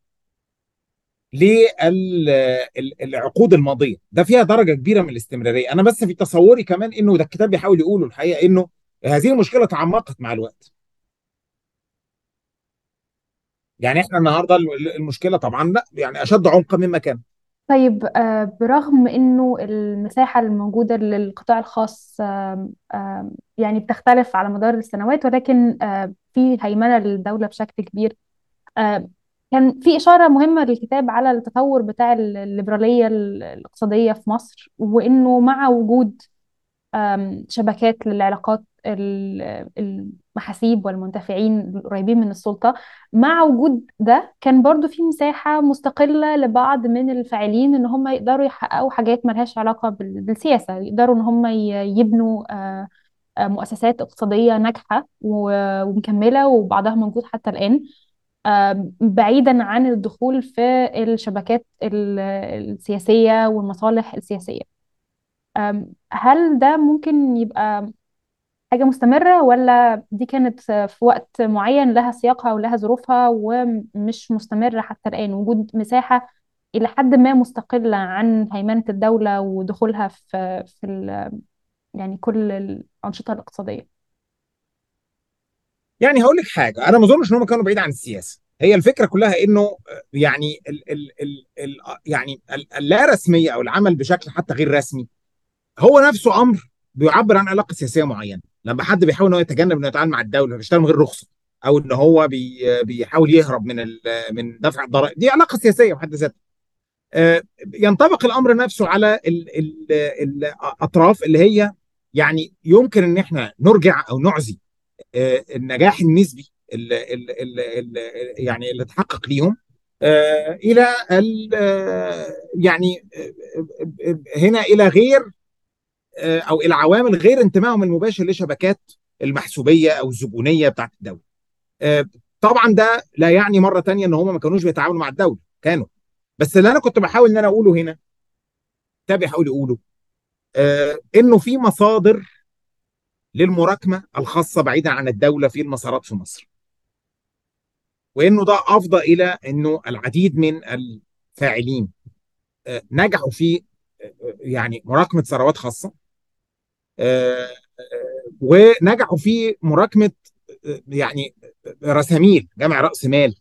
للعقود الماضية. ده فيها درجة كبيرة من الاستمرارية. أنا بس في تصوري كمان إنه ده الكتاب بيحاول يقوله الحقيقة إنه هذه المشكلة تعمقت مع الوقت. يعني إحنا النهارده ال- المشكلة طبعا لأ يعني أشد عمقا مما كان طيب آه، برغم إنه المساحة الموجودة للقطاع الخاص يعني بتختلف على مدار السنوات ولكن آه، في هيمنة للدولة بشكل كبير. آه، كان في إشارة مهمة للكتاب على التطور بتاع الليبرالية الاقتصادية في مصر وإنه مع وجود شبكات للعلاقات المحاسيب والمنتفعين القريبين من السلطة مع وجود ده كان برضو في مساحة مستقلة لبعض من الفاعلين إن هم يقدروا يحققوا حاجات ملهاش علاقة بال- بالسياسة يقدروا إن هم يبنوا آه، آه، مؤسسات اقتصادية ناجحة ومكملة وبعضها موجود حتى الآن. آم، بعيدا عن الدخول في الشبكات ال- السياسية والمصالح السياسية. هل ده ممكن يبقى حاجة مستمرة ولا دي كانت في وقت معين لها سياقها ولها ظروفها ومش مستمرة حتى الآن؟ وجود مساحة إلى حد ما مستقلة عن هيمنة الدولة ودخولها في في ال- يعني كل الأنشطة الاقتصادية. يعني هقول لك حاجة أنا ما أظنش إن هم كانوا بعيد عن السياسة. هي الفكرة كلها إنه يعني ال ال ال ال يعني ال- اللا رسمية أو العمل بشكل حتى غير رسمي هو نفسه أمر بيعبر عن علاقة سياسية معينة. لما حد بيحاول إن هو يتجنب إنه يتعامل مع الدولة بيشتغل من غير رخصة أو إن هو بي بيحاول يهرب من من دفع الضرائب. دي علاقة سياسية بحد ذاتها. آه، ينطبق الأمر نفسه على ال ال الأطراف اللي هي يعني يمكن إن إحنا نرجع أو نعزي آه، النجاح النسبي اللي, اللي, يعني اللي اتحقق ليهم آه، إلى ال- يعني هنا إلى غير أو إلى عوامل غير انتمائهم المباشر لشبكات المحسوبية أو الزبونية بتاعت الدولة. آه، طبعا ده لا يعني مرة تانية إن هم ما كانوش بيتعاملوا مع الدولة كانوا. بس اللي أنا كنت بحاول إن أنا أقوله هنا ده بيحاول يقوله آه، إنه في مصادر للمراكمة الخاصة بعيدا عن الدولة في المسارات في مصر. وإنه ده أفضى إلى إنه العديد من فاعلين آه، نجحوا في آه، يعني مراكمة ثروات خاصة. آه، آه، ونجحوا في مراكمة آه، يعني رساميل جمع رأس مال.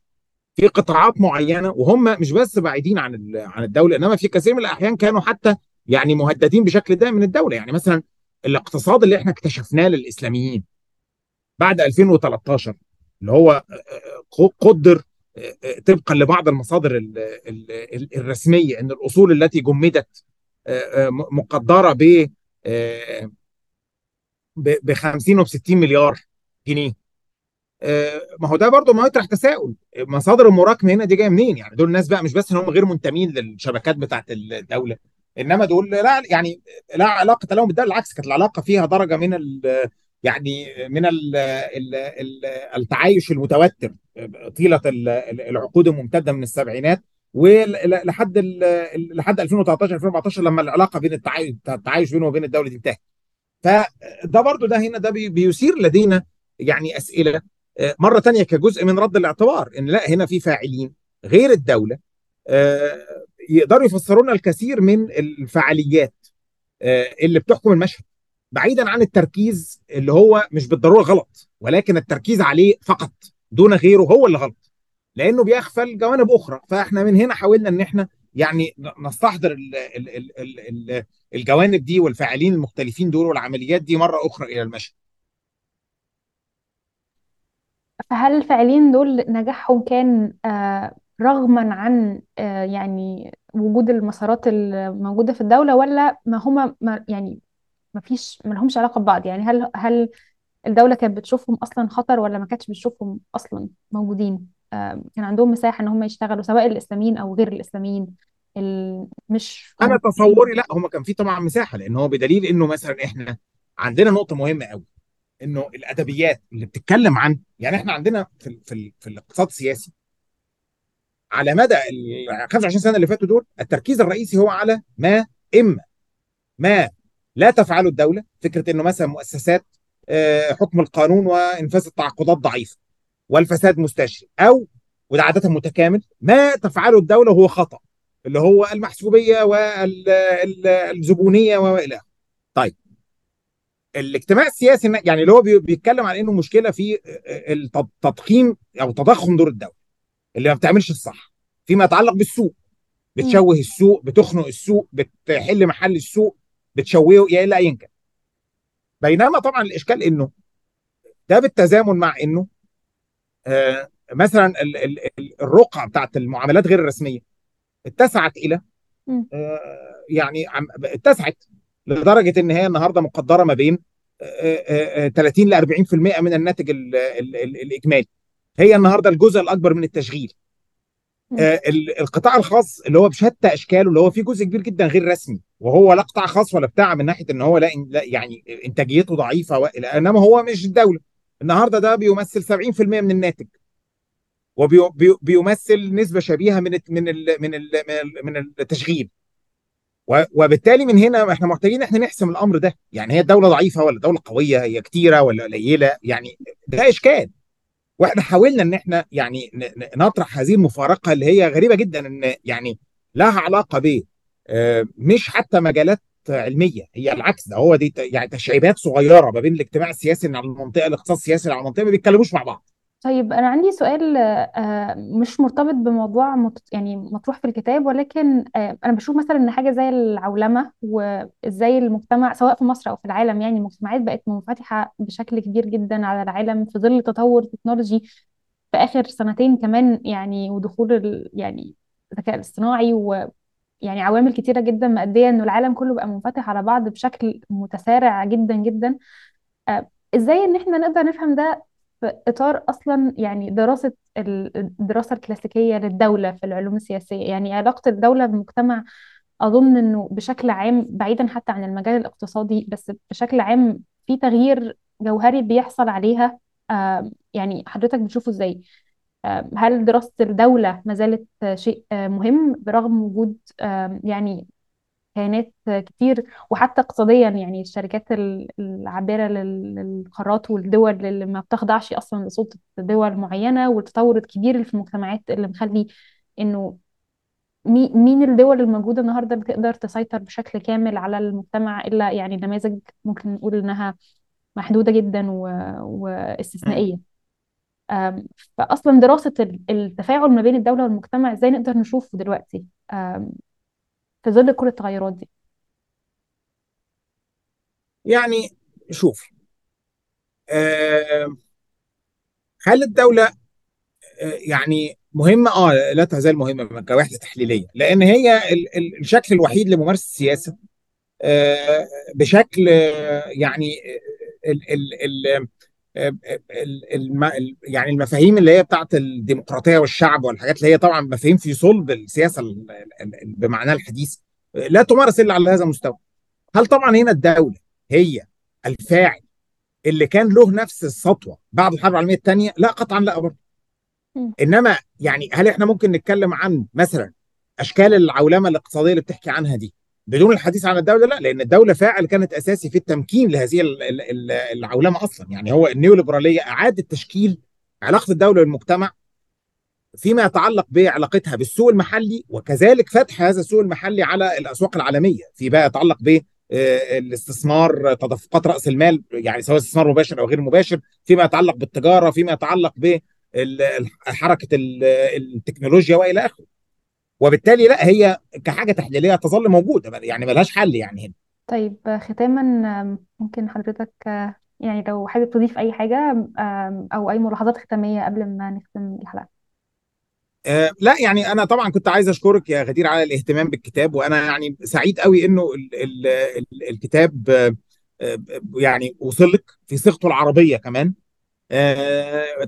في قطاعات معينة وهم مش بس بعيدين عن عن الدولة إنما في كثير من الأحيان كانوا حتى يعني مهددين بشكل دائم من الدولة. يعني مثلا الاقتصاد اللي إحنا اكتشفناه للإسلاميين بعد 2013 اللي هو قدر طبقا لبعض المصادر ال- ال- ال- الرسمية إن الأصول التي جمدت مقدرة ب ب 50 وب 60 مليار جنيه. آه، ما هو ده برضه ما يطرح تساؤل. مصادر المراكمه هنا دي جاية منين؟ يعني دول الناس بقى مش بس إن هم غير منتمين للشبكات بتاعت الدولة إنما دول لا يعني لا علاقة لهم بالدولة بالعكس كانت العلاقة فيها درجة من ال يعني من ال ال ال التعايش المتوتر طيلة ال- ال- العقود الممتدة من السبعينات ولحد لحد 2013 2014 لما العلاقة بين التعايش بينه وبين الدولة دي انتهت. فده برضو ده هنا ده بي- بيثير لدينا يعني أسئلة آه، مرة تانية كجزء من رد الاعتبار إن لا هنا في فاعلين غير الدولة آه، يقدروا يفسروا لنا الكثير من الفعاليات آه، اللي بتحكم المشهد بعيدا عن التركيز اللي هو مش بالضرورة غلط ولكن التركيز عليه فقط دون غيره هو اللي غلط لأنه بيغفل جوانب أخرى فإحنا من هنا حاولنا إن إحنا يعني نستحضر ال ال ال ال ال الجوانب دي والفاعلين المختلفين دول والعمليات دي مرة أخرى إلى المشهد. فهل الفاعلين دول نجاحهم كان آه، رغما عن آه، يعني وجود المسارات الموجودة في الدولة ولا ما هما ما يعني ما فيش ما لهمش علاقة ببعض؟ يعني هل هل الدولة كانت بتشوفهم أصلا خطر ولا ما كانتش بتشوفهم أصلا موجودين؟ كان عندهم مساحة إن هم يشتغلوا سواء الإسلاميين أو غير الإسلاميين. ال- مش أنا تصوري لا هم كان في طبعا مساحة لأن هو بدليل إنه مثلا إحنا عندنا نقطة مهمة قوي إنه الأدبيات اللي بتتكلم عن يعني إحنا عندنا في في, في الاقتصاد السياسي على مدى ال 25 سنة اللي فاتوا دول التركيز الرئيسي هو على ما إما ما لا تفعله الدولة فكرة إنه مثلا مؤسسات آه، حكم القانون وإنفاذ التعاقدات ضعيفة. والفساد مستشري أو وده عادة متكامل ما تفعله الدولة هو خطأ اللي هو المحسوبية والزبونيه وإلى آخره. طيب الاجتماع السياسي يعني اللي هو بي- بيتكلم عن إنه مشكلة في التض- تضخيم أو تضخم دور الدولة اللي ما بتعملش الصح فيما يتعلق بالسوق. بتشوه السوق بتخنق السوق بتحل محل السوق بتشوهه يا إلى ايا كان. بينما طبعا الإشكال إنه ده بالتزامن مع إنه مثلا ال- ال- الرقعة بتاعت المعاملات غير الرسمية اتسعت إلى. آه يعني اتسعت لدرجة إن هي النهارده مقدرة ما بين آه، آه، آه، 30 ل 40% من الناتج ال- ال- ال- الإجمالي هي النهارده الجزء الأكبر من التشغيل. آه، القطاع الخاص اللي هو بشتى أشكاله اللي هو فيه جزء كبير جدا غير رسمي وهو لا قطاع خاص ولا بتاع من ناحية إن هو لا, يعني إنتاجيته ضعيفة إنما هو مش الدولة النهارده ده بيمثل 70% من الناتج. وبيمثل نسبة شبيهة من من من من ال- من التشغيل. وبالتالي من هنا إحنا محتاجين إحنا نحسم الأمر ده. يعني هي الدولة ضعيفة ولا دولة قوية؟ هي كتيرة ولا قليلة؟ يعني ده إشكال. وإحنا حاولنا إن إحنا يعني نطرح هذه المفارقة اللي هي غريبة جدا إن يعني لها علاقة ب آه، مش حتى مجالات علمية. هي العكس ده هو دي يعني تشعيبات صغيرة ما بين الاجتماع السياسي اللي على المنطقة الاقتصاد السياسي اللي على المنطقة ما بيتكلموش مع بعض. طيب أنا عندي سؤال آه، مش مرتبط بموضوع يعني مطروح في الكتاب ولكن آه، أنا بشوف مثلا إن حاجة زي العولمة وإزاي المجتمع سواء في مصر أو في العالم يعني المجتمعات بقت منفتحة بشكل كبير جدا على العالم في ظل تطور التكنولوجي في آخر سنتين كمان يعني ودخول يعني الذكاء الاصطناعي ويعني عوامل كتيرة جدا مؤدية إنه العالم كله بقى منفتح على بعض بشكل متسارع جدا جدا. آه، إزاي إن إحنا نقدر نفهم ده في إطار أصلا يعني دراسة ال- الدراسة الكلاسيكية للدولة في العلوم السياسية؟ يعني علاقة الدولة بالمجتمع أظن إنه بشكل عام بعيدا حتى عن المجال الاقتصادي بس بشكل عام في تغيير جوهري بيحصل عليها. آه، يعني حضرتك بتشوفه إزاي؟ هل دراسة الدولة ما زالت شيء آه، مهم برغم وجود آه، يعني كيانات كتير وحتى اقتصاديا يعني الشركات ال- العابرة لل- للقارات والدول اللي ما بتخضعش أصلا لسلطة دول معينة والتطور الكبير اللي في المجتمعات اللي مخلي إنه مي- مين الدول الموجودة النهاردة اللي تسيطر بشكل كامل على المجتمع إلا يعني نماذج ممكن نقول إنها محدودة جدا و... واستثنائية؟ دراسة ال- التفاعل ما بين الدولة والمجتمع إزاي نقدر نشوفه دلوقتي في ظل كل التغيرات دي يعني شوف هل الدولة آه يعني مهمة؟ آه لا تزال مهمة كوحدة تحليلية لأن هي ال- ال- الشكل الوحيد لممارسة السياسة آه بشكل آه يعني الم- يعني المفاهيم اللي هي بتاعت الديمقراطية والشعب والحاجات اللي هي طبعا مفاهيم في صلب السياسة ال- ال- ال- بمعناها الحديث لا تمارس إلا على هذا المستوى. هل طبعا هنا الدولة هي الفاعل اللي كان له نفس السطوة بعد الحرب العالمية الثانية؟ لا قطعا لا برضه. إنما يعني هل إحنا ممكن نتكلم عن مثلا أشكال العولمة الاقتصادية اللي بتحكي عنها دي بدون الحديث عن الدولة؟ لا لأن الدولة فاعل كانت أساسي في التمكين لهذه ال- ال- ال- العولمة أصلا. يعني هو النيوليبرالية أعادت تشكيل علاقة الدولة بالمجتمع فيما يتعلق بعلاقتها بالسوق المحلي وكذلك فتح هذا السوق المحلي على الأسواق العالمية فيما يتعلق ب آه، الاستثمار تدفقات رأس المال يعني سواء استثمار مباشر أو غير مباشر فيما يتعلق بالتجارة فيما يتعلق بحركه التكنولوجيا وإلى آخره. وبالتالي لا هي كحاجة تحليلية تظل موجودة يعني ملهاش حل يعني هنا. طيب ختاما ممكن حضرتك يعني لو حابب تضيف أي حاجة أم، أو أي ملاحظات ختامية قبل ما نختم الحلقة. آه لا يعني أنا طبعا كنت عايز أشكرك يا غدير على الاهتمام بالكتاب وأنا يعني سعيد قوي إنه ال ال ال الكتاب آه آه، يعني وصل لك في صيغته العربية كمان.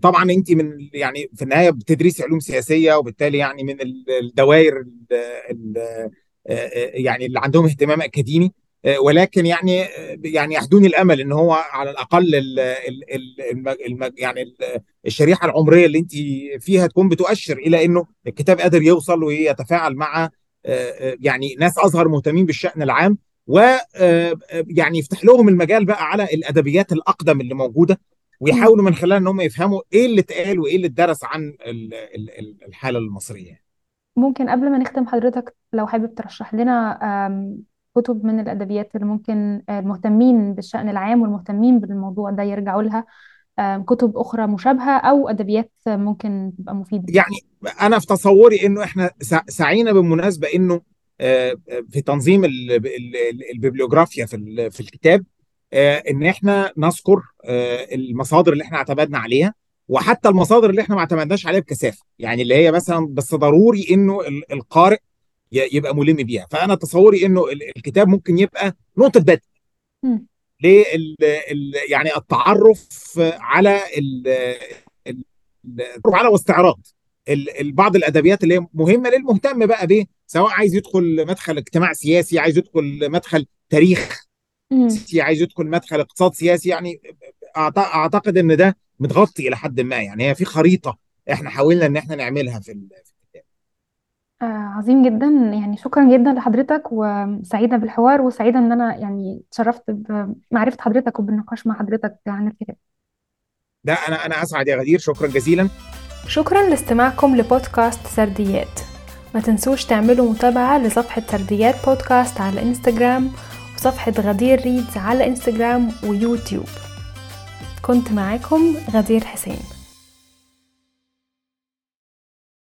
طبعا انت من يعني في النهاية بتدرسي علوم سياسية وبالتالي يعني من ال- الدوائر ال- ال- آه، آه، يعني اللي عندهم اهتمام أكاديمي آه، ولكن يعني آه، يعني يحدوني الأمل إن هو على الأقل ال ال ال الم- الم- يعني ال- الشريحة العمرية اللي انت فيها تكون بتؤشر إلى إنه الكتاب قادر يوصل ويتفاعل مع آه، آه، يعني ناس أصغر مهتمين بالشأن العام ويعني يفتح لهم المجال بقى على الأدبيات الأقدم اللي موجودة. ويحاولوا من خلالها إن هم يفهموا إيه اللي اتقال وإيه اللي اتدرس عن ال- ال- ال- الحالة المصرية. ممكن قبل ما نختم حضرتك لو حابب ترشح لنا كتب من الأدبيات اللي ممكن آه، المهتمين بالشأن العام والمهتمين بالموضوع ده يرجعوا لها كتب أخرى مشابهة أو أدبيات ممكن تبقى مفيدة؟ يعني أنا في تصوري إنه إحنا سع- سعينا بالمناسبة إنه آه، آه، في تنظيم ال- ال- ال- البيبليوغرافيا في ال- في الكتاب إن إحنا نذكر آه، المصادر اللي إحنا اعتمدنا عليها وحتى المصادر اللي إحنا ما اعتمدناش عليها بكثافة. يعني اللي هي مثلا بس ضروري إنه ال- القارئ يبقى ملم بيها. فأنا تصوري إنه ال- الكتاب ممكن يبقى نقطة بدء. لل يعني التعرف على ال على واستعراض بعض الأدبيات اللي هي مهمة للمهتم بقى به سواء عايز يدخل مدخل اجتماع سياسي عايز يدخل مدخل تاريخ. مم. سياسي عايز يدخل مدخل اقتصاد سياسي يعني أعتقد إن ده متغطي إلى حد ما يعني هي في خريطة إحنا حاولنا إن إحنا نعملها في ال- آه عظيم جدا. يعني شكرا جدا لحضرتك وسعيدة بالحوار وسعيدة إن أنا يعني اتشرفت بمعرفة حضرتك وبالنقاش مع حضرتك عن الكتاب. ده أنا أنا أسعد يا غدير. شكرا جزيلا. شكرا لاستماعكم لبودكاست سرديات. ما تنسوش تعملوا متابعة لصفحة سرديات بودكاست على إنستجرام وصفحة غدير ريدز على انستجرام ويوتيوب. كنت معاكم غدير حسين.